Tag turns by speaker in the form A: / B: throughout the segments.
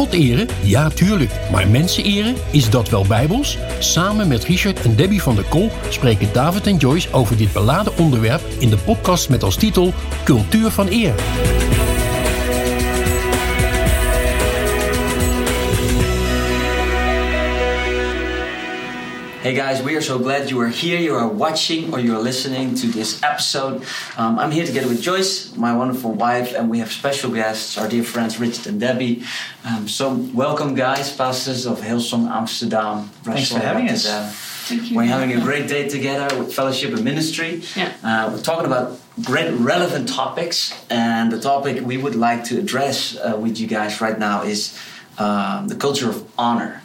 A: God eren? Ja, tuurlijk. Maar mensen eren? Is dat wel bijbels? Samen met Richard en Debbie van der Kol spreken David en Joyce over dit beladen onderwerp in de podcast met als titel Cultuur van Eer.
B: Hey guys, we are so glad you are here, you are watching, or you are listening to this episode. Um, I'm here together with Joyce, my wonderful wife, and we have special guests, our dear friends Richard and Debbie. Um, so, welcome, guys, pastors of Hillsong Amsterdam.
C: Thanks for having us.
B: Thank you. We're having a great day together with fellowship and ministry.
D: Yeah.
B: Uh, we're talking about great relevant topics, and the topic we would like to address uh, with you guys right now is um, the culture of honor.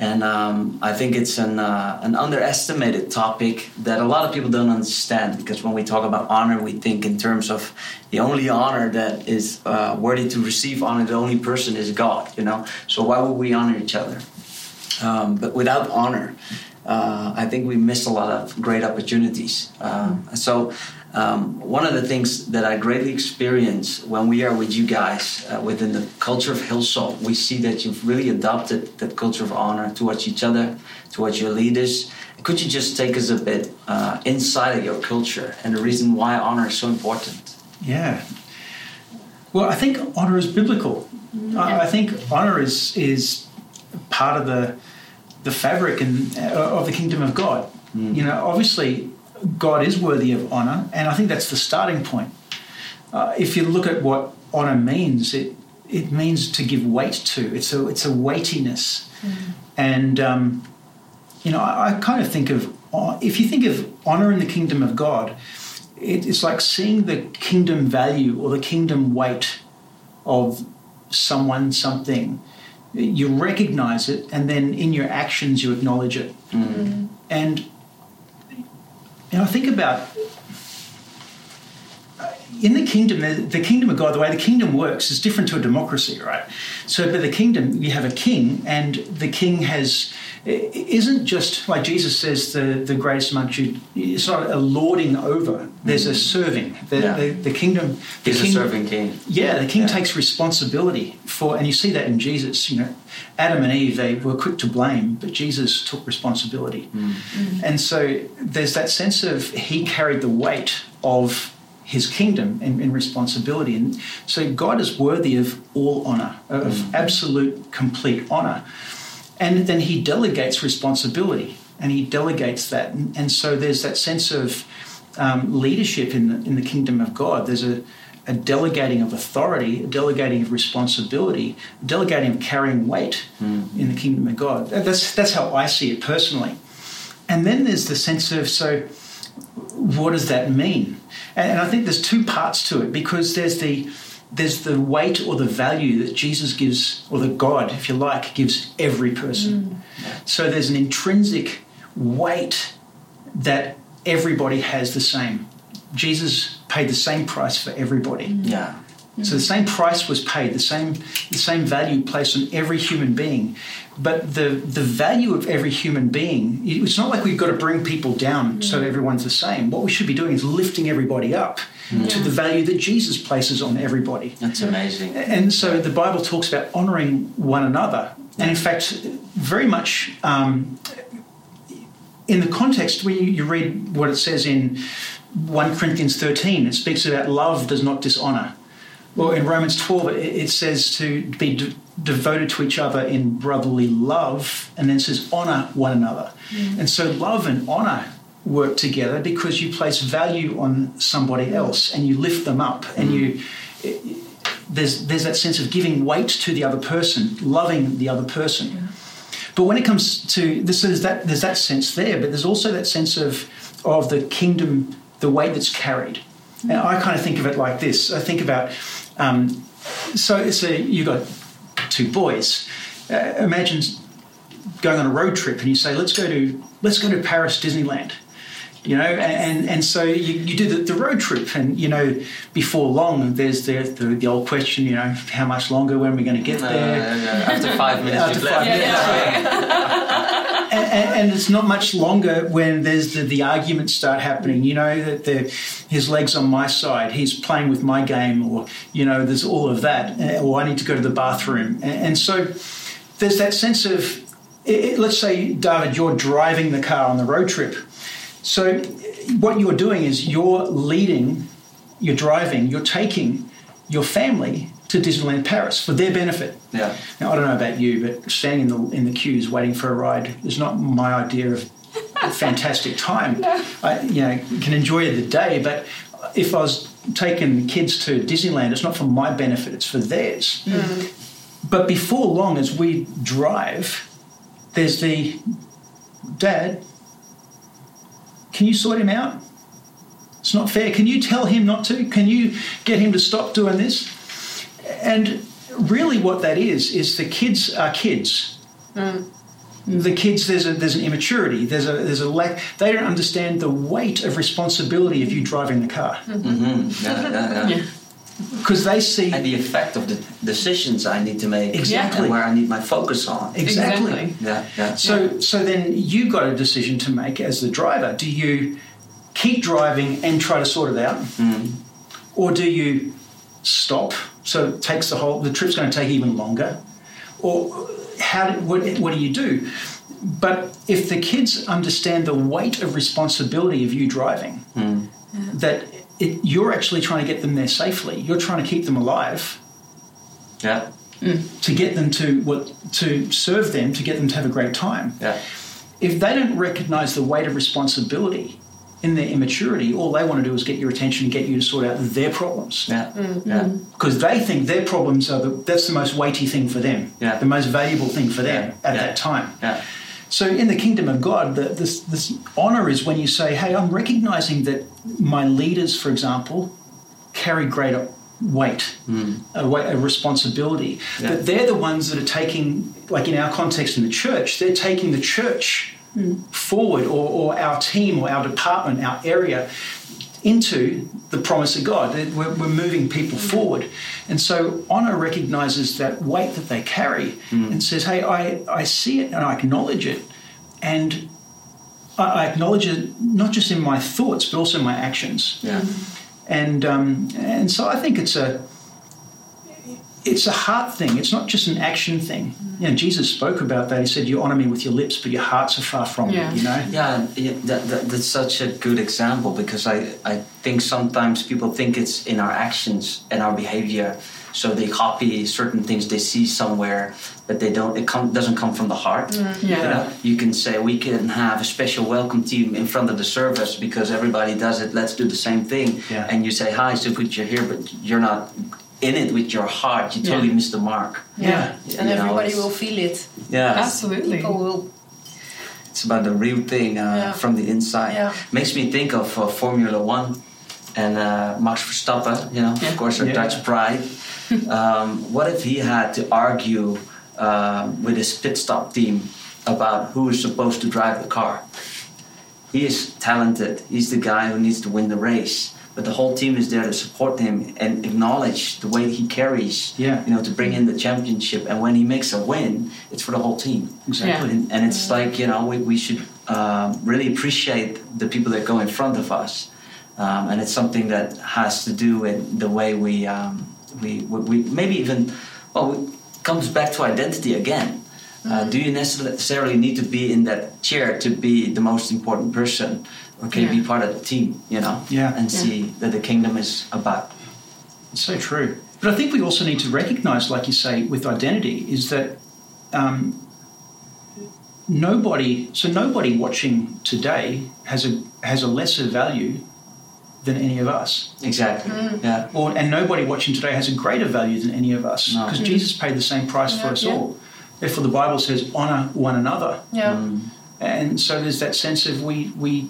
B: And um, I think it's an, uh, an underestimated topic that a lot of people don't understand because when we talk about honor, we think in terms of the only honor that is uh, worthy to receive honor, the only person is God, you know? So why would we honor each other? Um, but without honor, uh, I think we miss a lot of great opportunities. Um, so um, one of the things that I greatly experience when we are with you guys uh, within the culture of Hillsong, we see that you've really adopted that culture of honor towards each other, towards your leaders. Could you just take us a bit uh, inside of your culture and the reason why honor is so important?
C: Yeah. Well, I think honor is biblical. I, I think honor is is part of the the fabric and uh, of the kingdom of God. You know, obviously, God is worthy of honor, and I think that's the starting point. Uh, if you look at what honor means, it it means to give weight to. It's a it's a weightiness, and um, you know, I, I kind of think of uh, if you think of honor in the kingdom of God, it, it's like seeing the kingdom value or the kingdom weight of someone, something. You recognize it, and then in your actions, you acknowledge it. And know, think about in the kingdom, the, the kingdom of God, the way the kingdom works is different to a democracy, right? So, but the kingdom, you have a king, and the king has isn't just like Jesus says the the greatest amongst you. It's not a lording over. There's a mm. serving. The,
B: Yeah.
C: the, the kingdom. The
B: He's a
C: king-
B: serving king.
C: yeah, the king
B: Yeah.
C: takes responsibility for, and you see that in Jesus. You know, Adam and Eve they were quick to blame, but Jesus took responsibility, mm. mm-hmm. and so there's that sense of he carried the weight of his kingdom and, and responsibility, and so God is worthy of all honor, of absolute, complete honor, and then he delegates responsibility, and he delegates that, and, and so there's that sense of um, leadership in the, in the kingdom of God. There's a, a delegating of authority, a delegating of responsibility, a delegating of carrying weight in the kingdom of God. That's, that's how I see it personally. And then there's the sense of so, what does that mean? And, and I think there's two parts to it because there's the there's the weight or the value that Jesus gives, or that God, if you like, gives every person. Mm. So there's an intrinsic weight that everybody has the same. Jesus paid the same price for everybody. Mm.
B: Yeah.
C: So the same price was paid, the same the same value placed on every human being. But the the value of every human being, it's not like we've got to bring people down so that everyone's the same. What we should be doing is lifting everybody up to the value that Jesus places on everybody.
B: That's amazing.
C: And so the Bible talks about honoring one another. And in fact, very much um, in the context, when you, you read what it says in 1 Corinthians 13, it speaks about love does not dishonor. Well, in Romans 12, it, it says to be de- devoted to each other in brotherly love, and then says honor one another. Mm. And so love and honor work together because you place value on somebody else and you lift them up and mm. you there's there's that sense of giving weight to the other person, loving the other person. But when it comes to this, there's that there's that sense there, but there's also that sense of of the kingdom, the weight that's carried. And mm. I kind of think of it like this. I think about um, so so you got two boys. Uh, imagine going on a road trip and you say, let's go to let's go to Paris Disneyland. You know, and, and so you, you do the, the road trip, and you know, before long, there's the, the, the old question, you know, how much longer, when are we going to get
B: Uh,
C: there?
B: yeah, after five minutes,
C: After
B: you've
C: five
B: left.
C: minutes, and, and, and it's not much longer when there's the, the arguments start happening. You know that the, his legs on my side, he's playing with my game, or you know, there's all of that, uh, or I need to go to the bathroom, and, and so there's that sense of, it- let's say, David, you're driving the car on the road trip. So what you're doing is you're leading, you're driving, you're taking your family to Disneyland Paris for their benefit.
B: Yeah.
C: Now, I don't know about you, but standing in the, in the queues waiting for a ride is not my idea of a fantastic time. I you know, can enjoy the day, but if I was taking kids to Disneyland, it's not for my benefit, it's for theirs. Hmm. But before long, as we drive, there's the dad, can you sort him out? It's not fair. Can you tell him not to? Can you get him to stop doing this? And really, what that is is the kids are kids. Hmm. The kids, there's a there's an immaturity. There's a there's a lack. They don't understand the weight of responsibility of you driving the car
B: Mhm. Yeah, yeah, yeah.
C: because they see
B: And the effect of the decisions I need to make.
C: Exactly.
B: And where I need my focus on.
C: exactly.
D: Exactly.
B: Yeah, yeah.
C: So so then you've got a decision to make as the driver. Do you keep driving and try to sort it out, mm-hmm. or do you stop? So it takes the whole the trip's going to take even longer, or how do, what what do you do? But if the kids understand the weight of responsibility of you driving, hmm. that it, you're actually trying to get them there safely. You're trying to keep them alive
B: Yeah, hmm.
C: to get them to what to serve them to get them to have a great time
B: yeah.
C: if they don't recognize the weight of responsibility in their immaturity, all they want to do is get your attention and get you to sort out their problems.
B: Yeah, mm-hmm. yeah. Mm-hmm.
C: Because they think their problems are the, that's the most weighty thing for them,
B: Yeah.
C: the most valuable thing for them
B: Yeah.
C: at
B: Yeah.
C: that time.
B: Yeah.
C: So in the kingdom of God, the, this, this honor is when you say, hey, I'm recognizing that my leaders, for example, carry greater weight, mm. a, weight, a responsibility.
B: Yeah.
C: That they're the ones that are taking, like in our context in the church, they're taking the church forward or, or our team or our department, our area into the promise of God. That We're, we're moving people forward. And so honor recognizes that weight that they carry and says, hey, I, I see it and I acknowledge it. And I, I acknowledge it not just in my thoughts, but also in my actions.
B: Yeah.
C: And, um, and so I think it's a, it's a heart thing. It's not just an action thing. You know, Jesus spoke about that. He said, "You honor me with your lips, but your hearts are far from
D: Yeah.
C: me." You know.
B: Yeah, that, that, that's such a good example because I, I think sometimes people think it's in our actions and our behavior. So they copy certain things they see somewhere, but they don't. It come, doesn't come from the heart. Mm, you,
D: Yeah.
B: know? you can say we can have a special welcome team in front of the service because everybody does it. Let's do the same thing.
C: Yeah.
B: And you say hi, so good you're here, but you're not in it with your heart. You totally
D: Yeah.
B: miss the mark.
C: Yeah.
E: And
B: You
E: everybody
B: it's-
E: will feel it.
B: Yeah.
D: Absolutely.
E: People will.
B: It's about the real thing uh,
E: Yeah.
B: from the inside.
E: Yeah.
B: Makes me think of uh, Formula One and uh, Max Verstappen. You know,
D: Yeah.
B: of course, our
C: Yeah.
B: Dutch pride. um, what if he had to argue uh, with his pit stop team about who is supposed to drive the car? He is talented. He's the guy who needs to win the race. But the whole team is there to support him and acknowledge the way he carries.
C: Yeah.
B: You know, to bring in the championship. And when he makes a win, it's for the whole team.
C: Exactly.
B: And, and it's like, you know, we, we should um, really appreciate the people that go in front of us. Um, and it's something that has to do with the way we, um, we, we, we maybe even, well, it comes back to identity again. Uh, do you necessarily need to be in that chair to be the most important person? Or can you
D: Yeah.
B: be part of the team, you know?
C: Yeah.
B: And
D: Yeah.
B: see that the kingdom is about.
C: It's so true. But I think we also need to recognize, like you say, with identity, is that um, nobody. So nobody watching today has a has a lesser value than any of us,
B: Exactly. Yeah.
C: or and nobody watching today has a greater value than any of us,
B: No.
C: because Jesus paid the same price for us
E: yeah.
C: all. Therefore, the Bible says, "Honor one another."
E: Yeah.
B: Mm.
C: And so there's that sense of we we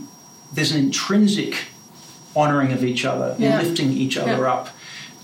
C: there's an intrinsic honoring of each other,
E: Yeah.
C: lifting each other
E: Yeah.
C: up.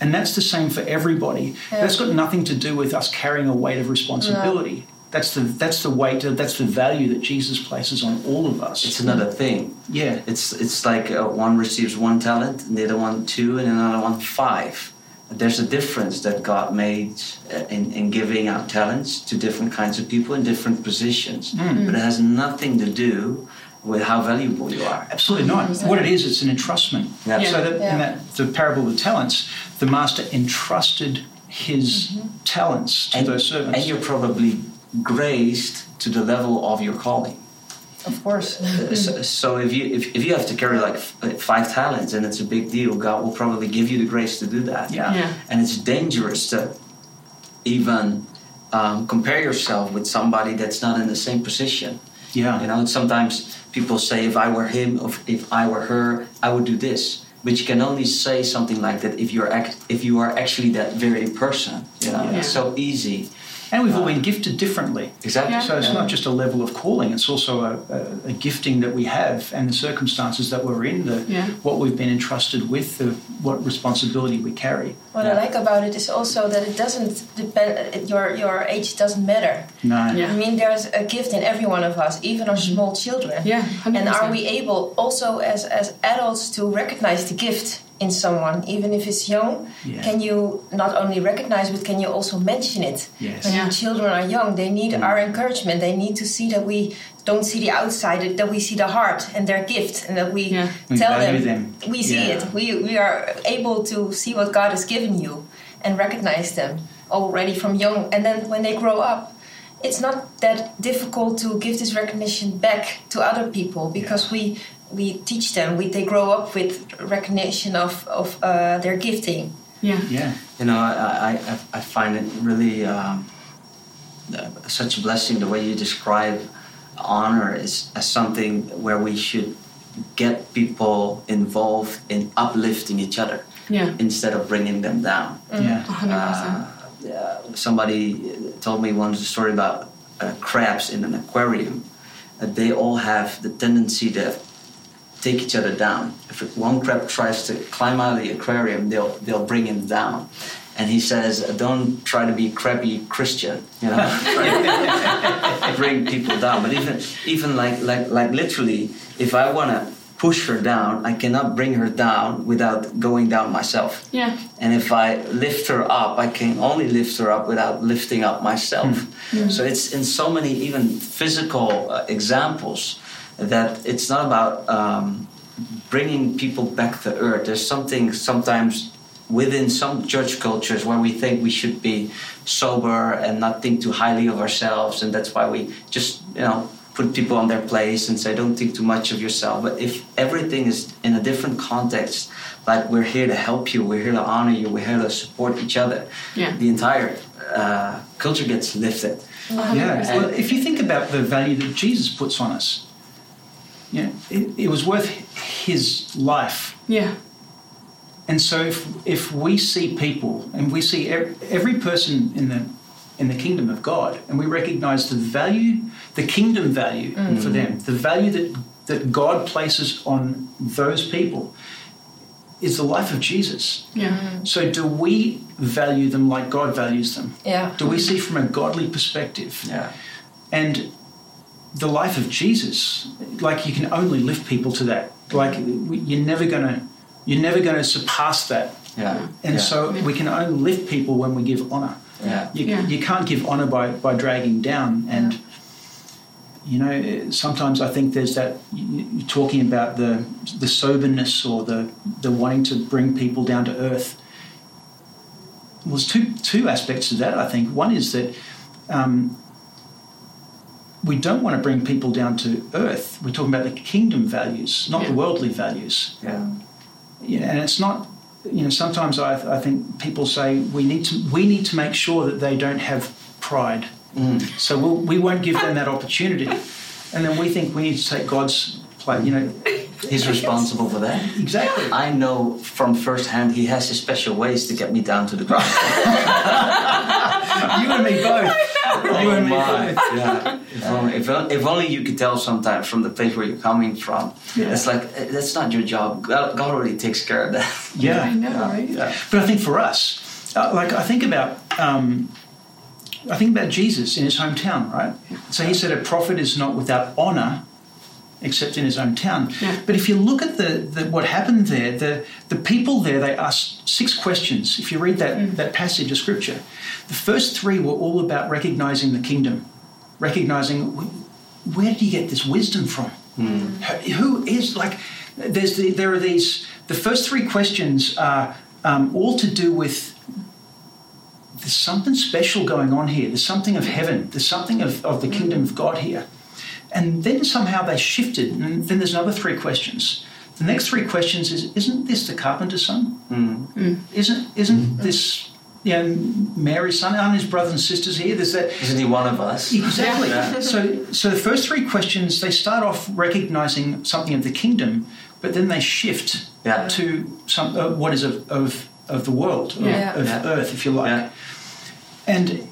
C: And that's the same for everybody.
E: Yeah.
C: That's got nothing to do with us carrying a weight of responsibility. That's the that's the weight. That's the value that Jesus places on all of us.
B: It's another thing.
C: yeah,
B: It's it's like uh, one receives one talent, and the other one two, and another one five. There's a difference that God made uh, in, in giving out talents to different kinds of people in different positions, but it has nothing to do with how valuable you are.
C: absolutely not. What it is, it's an entrustment.
B: Yeah.
C: So that,
D: Yeah.
C: in that the parable of the talents, the master entrusted his talents to
B: And,
C: those servants.
B: and you're probably graced to the level of your calling.
D: Of course.
B: Uh, so, so if you if, if you have to carry like f- uh, five talents and it's a big deal, God will probably give you the grace to do that.
C: Yeah.
E: Yeah.
B: And it's dangerous to even um, compare yourself with somebody that's not in the same position.
C: yeah,
B: You know, sometimes people say, if I were him, or if I were her, I would do this. But you can only say something like that if you're act- if you are actually that very person. You know,
E: Yeah.
B: it's so easy.
C: And we've all been um, gifted differently.
B: Exactly.
E: Yeah.
C: So it's not just a level of calling; it's also a, a, a gifting that we have, and the circumstances that we're in, the
E: Yeah.
C: what we've been entrusted with, the what responsibility we carry.
D: What I like about it is also that it doesn't depend. Your your age doesn't matter.
C: No,
E: Yeah.
D: I mean, there's a gift in every one of us, even our mm-hmm. small children.
E: Yeah, 100%.
D: And are we able also as as adults to recognize the gift in someone, even if it's young?
C: Yeah.
D: Can you not only recognize, but can you also mention it?
C: Yes.
D: When
E: Yeah.
D: your children are young, they need mm. our encouragement. They need to see that we don't see the outside, that we see the heart and their gift, and that we
E: Yeah.
D: Tell
C: value
D: them,
C: them.
D: we see
C: Yeah.
D: it. We we are able to see what God has given you and recognize them already from young. And then when they grow up, it's not that difficult to give this recognition back to other people because we we teach them. We they grow up with recognition of of uh, their gifting.
E: Yeah.
C: yeah,
B: You know, I, I, I- I find it really um, uh, such a blessing the way you describe honor is as something where we should get people involved in uplifting each other
E: Yeah.
B: instead of bringing them down.
C: yeah,
E: 100%.
B: Uh, uh, somebody told me once a story about uh, crabs in an aquarium. Uh, they all have the tendency to take each other down. If one crab tries to climb out of the aquarium, they'll they'll bring him down. And he says, "Don't try to be crabby Christian, you know, bring people down." But even even like like like literally, if I want to push her down, I cannot bring her down without going down myself.
E: Yeah.
B: And if I lift her up, I can only lift her up without lifting up myself. So it's in so many even physical uh, examples that it's not about um, bringing people back to earth. There's something sometimes within some church cultures where we think we should be sober and not think too highly of ourselves, and that's why we just you know put people on their place and say don't think too much of yourself. But if everything is in a different context, like we're here to help you, we're here to honor you, we're here to support each other,
E: Yeah.
B: the entire uh, culture gets lifted.
C: yeah.
E: 100%.
C: Well, if you think about the value that Jesus puts on us, you know, it, it was worth his life
E: Yeah.
C: And so, if, if we see people, and we see every, every person in the in the kingdom of God, and we recognize the value, the kingdom value mm. for them, the value that that God places on those people, is the life of Jesus.
E: Yeah. Mm.
C: So, do we value them like God values them?
D: Yeah.
C: Do we see from a godly perspective?
B: Yeah.
C: And the life of Jesus, like you can only lift people to that. Like you're never gonna, you're never gonna surpass that.
B: Yeah.
C: And
B: yeah.
C: so we can only lift people when we give honor.
B: Yeah.
C: You,
E: Yeah.
C: you can't give honor by, by dragging down. And, you know, sometimes I think there's that, you're talking about the, the soberness or the, the wanting to bring people down to earth. Well, there's two, two aspects to that, I think. One is that um, we don't want to bring people down to earth. We're talking about the kingdom values, not
E: Yeah.
C: the worldly values.
B: Yeah.
C: Yeah, and it's not. You know, sometimes I, I think people say we need to we need to make sure that they don't have pride.
B: Mm.
C: So we'll, we won't give them that opportunity, and then we think we need to take God's place. You know,
B: He's responsible for that.
C: exactly.
B: I know from first hand he has his special ways to get me down to the ground.
C: you and me both. You and me
B: my. Yeah. If only, if, if only you could tell sometimes from the place where you're coming from.
C: Yeah.
B: It's like, eh, that's not your job. God, God already takes care of that.
C: Yeah,
E: I know,
B: Yeah,
E: right?
B: yeah.
C: But I think for us, uh, like I think about um, I think about Jesus in his hometown, right? So he said, A prophet is not without honor except in his own town.
E: Yeah.
C: But if you look at the, the what happened there, the, the people there, they asked six questions. If you read that, mm. that passage of scripture, the first three were all about recognizing the kingdom, recognizing where did he get this wisdom from? Mm. Who- Who is like? There's the, there are these. The first three questions are um, all to do with there's something special going on here. There's something of heaven. There's something of, of the mm. kingdom of God here. And then somehow they shifted. And then there's another three questions. The next three questions is Isn't this the carpenter's son? Isn't, isn't this you know, Mary's son? Aren't his brothers and sisters here? There's that.
B: Isn't he one of us?
C: Exactly.
B: Yeah.
C: So, so the first three questions they start off recognizing something of the kingdom, but then they shift
B: Yeah.
C: to some uh, what is of, of of the world, of,
E: Yeah.
C: of
B: Yeah.
C: earth, if you like.
B: Yeah.
C: And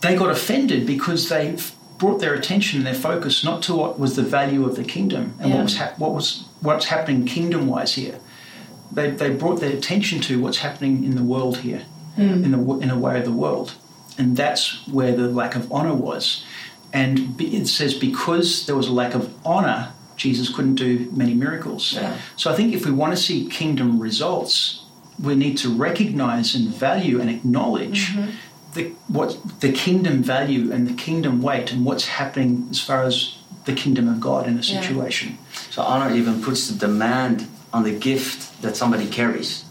C: they got offended because they brought their attention, and their focus, not to what was the value of the kingdom and
D: Yeah.
C: what was hap- what was what's happening kingdom-wise here. They, they brought their attention to what's happening in the world here, hmm. in the in a way of the world, and that's where the lack of honor was. And it says because there was a lack of honor, Jesus couldn't do many miracles.
B: Yeah.
C: So I think if we want to see kingdom results, we need to recognize and value and acknowledge mm-hmm. The what the kingdom value and the kingdom weight and what's happening as far as the kingdom of God in a
D: Yeah.
C: situation.
B: So honor even puts the demand on the gift that somebody carries.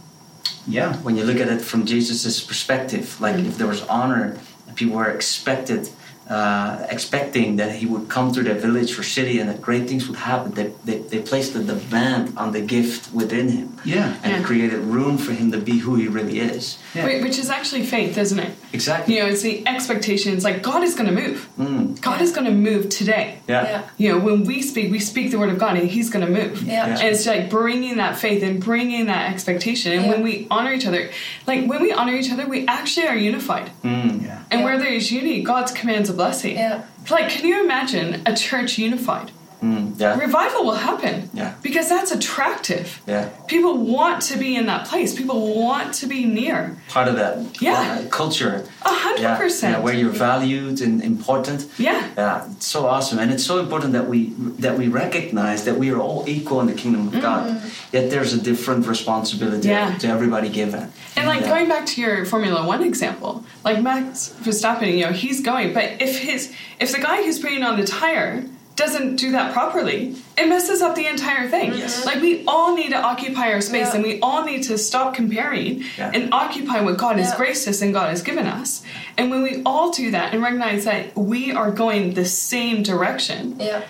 C: Yeah.
B: When you look at it from Jesus' perspective, like if there was honor, and people were expected, uh, expecting that he would come to their village or city and that great things would happen, they, they, they placed the demand on the gift within him.
C: Yeah.
B: And
E: Yeah.
B: created room for him to be who he really is.
C: Yeah.
E: Wait, which is actually faith, isn't it?
B: Exactly.
E: You know, it's the expectations. Like God is going to move.
B: Mm.
E: God is going to move today.
B: Yeah.
D: Yeah.
E: You know, when we speak, we speak the word of God, and He's going to move.
D: Yeah.
B: Yeah.
E: And it's like bringing that faith and bringing that expectation. And
D: Yeah.
E: when we honor each other, like when we honor each other, we actually are unified.
B: Mm.
C: Yeah.
E: And
D: Yeah.
E: where there is unity, God's commands a blessing.
D: Yeah.
E: Like, can you imagine a church unified?
B: Mm. Yeah.
E: Revival will happen.
B: Yeah.
E: Because that's attractive.
B: Yeah.
E: People want to be in that place. People want to be near.
B: Part of that
E: Yeah.
B: uh, culture.
E: A hundred percent.
B: Where you're valued and important.
E: Yeah.
B: Yeah, it's so awesome, and it's so important that we that we recognize that we are all equal in the kingdom of God. Yet there's a different responsibility
E: Mm-hmm. Yeah.
B: to everybody given.
E: And like going back to your Formula One example, like Max Verstappen, you know, he's going, but if his if the guy who's putting on the tire doesn't do that properly, it messes up the entire thing.
B: Yes.
E: Like we all need to occupy our space
D: Yeah.
E: and we all need to stop comparing
B: Yeah.
E: and occupy what God has graced us and God has given us. And when we all do that and recognize that we are going the same direction
D: Yeah.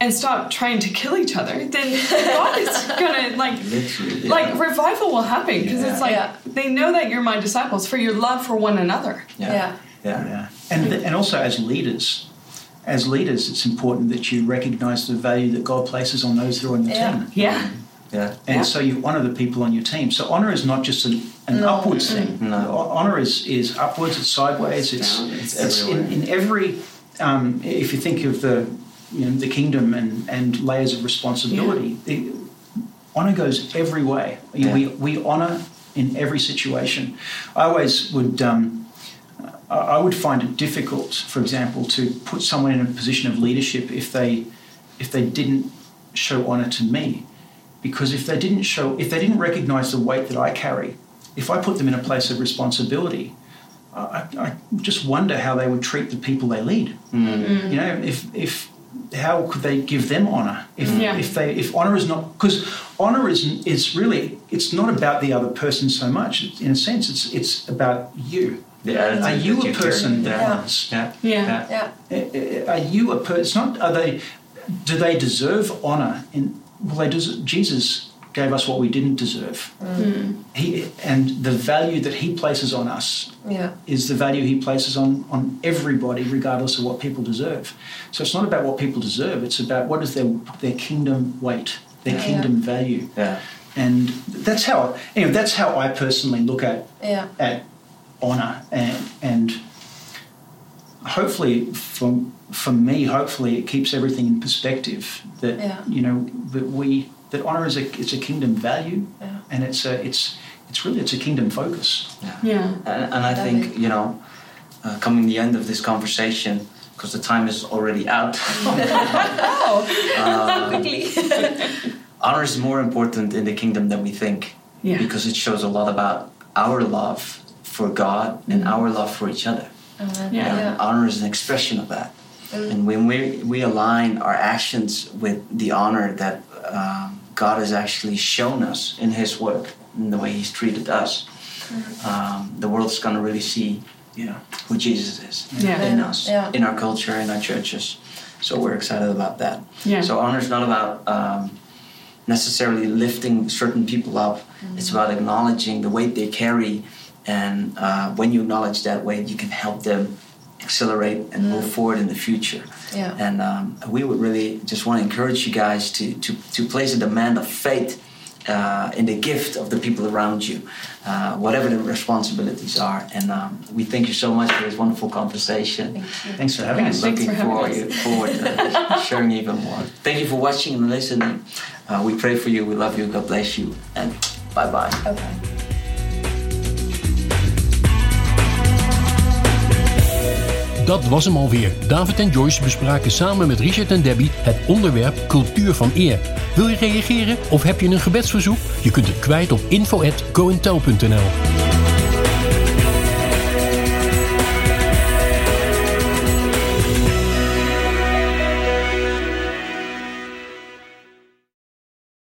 E: and stop trying to kill each other, then God is gonna like
B: Literally, yeah.
E: like revival will happen because it's like
D: Yeah.
E: they know that you're my disciples for your love for one another.
B: yeah,
D: Yeah.
B: yeah,
C: Yeah. And, and also as leaders, as leaders, it's important that you recognize the value that God places on those who are on the
D: Yeah.
C: team.
E: Yeah,
B: yeah.
C: And
E: Yeah.
C: so you honor the people on your team. So honor is not just an, an
D: No.
C: upwards thing.
B: No.
C: Honor is, is upwards, it's sideways, it's,
B: it's
C: it's in, in every, um, if you think of the, you know, the kingdom and, and layers of responsibility, the, honor goes every way.
B: Yeah.
C: We, we honor in every situation. I always would, um, I I would find it difficult, for example, to put someone in a position of leadership if they, if they didn't show honor to me because if they didn't show if they didn't recognize the weight that I carry, if I put them in a place of responsibility, I, I just wonder how they would treat the people they lead.
B: Mm.
C: You know, if if how could they give them honor if
E: Yeah.
C: if they if honor is not because honor is is really it's not about the other person so much in a sense it's it's about you.
B: The attitude
C: Are you a person that
B: Yeah.
C: honors?
B: Yeah.
E: Yeah.
D: Yeah.
C: Uh, Are you a person? It's not. Are they? Do they deserve honor? In well, they des- Jesus gave us what we didn't deserve. He and the value that He places on us
D: Yeah.
C: is the value He places on on everybody, regardless of what people deserve. So it's not about what people deserve. It's about what is their their kingdom weight, their
D: Yeah.
C: kingdom value,
B: Yeah.
C: and that's how. Anyway, that's how I personally look at
D: Yeah.
C: at honor and and hopefully for for me hopefully it keeps everything in perspective that
D: Yeah.
C: you know that we that honor is a it's a kingdom value
D: Yeah.
C: and it's a it's it's really it's a kingdom focus
E: Yeah.
B: And, and I
D: Love
B: think
D: it.
B: you know, uh, coming the end of this conversation, because the time is already out.
D: Oh,
B: Uh,
D: quickly.
B: honor is more important in the kingdom than we think
E: Yeah.
B: because it shows a lot about our love for God and our love for each other.
E: Yeah.
B: And honor is an expression of that. And when we, we align our actions with the honor that um, God has actually shown us in His work and the way He's treated us, um, the world's going to really see
C: Yeah.
B: who Jesus is
E: Yeah.
B: in
D: Yeah.
B: us,
D: Yeah.
B: in our culture, in our churches. So we're excited about that.
E: Yeah.
B: So honor is not about um, necessarily lifting certain people up. It's about acknowledging the weight they carry, and uh, when you acknowledge that weight, you can help them accelerate and move forward in the future.
D: Yeah.
B: And um, we would really just want to encourage you guys to to to place a demand of faith. Uh, in the gift of the people around you, uh, whatever the responsibilities are, and um, we thank you so much for this wonderful conversation.
C: Thank Thanks for having us.
E: Thanks
B: Looking
E: for
B: forward,
E: us.
B: forward to sharing even more. Thank you for watching and listening. Uh, we pray for you. We love you. God bless you. And bye bye.
D: Okay.
A: Dat was hem alweer. David en Joyce bespraken samen met Richard en Debbie het onderwerp cultuur van eer. Wil je reageren of heb je een gebedsverzoek? Je kunt het kwijt op info@goentel.nl.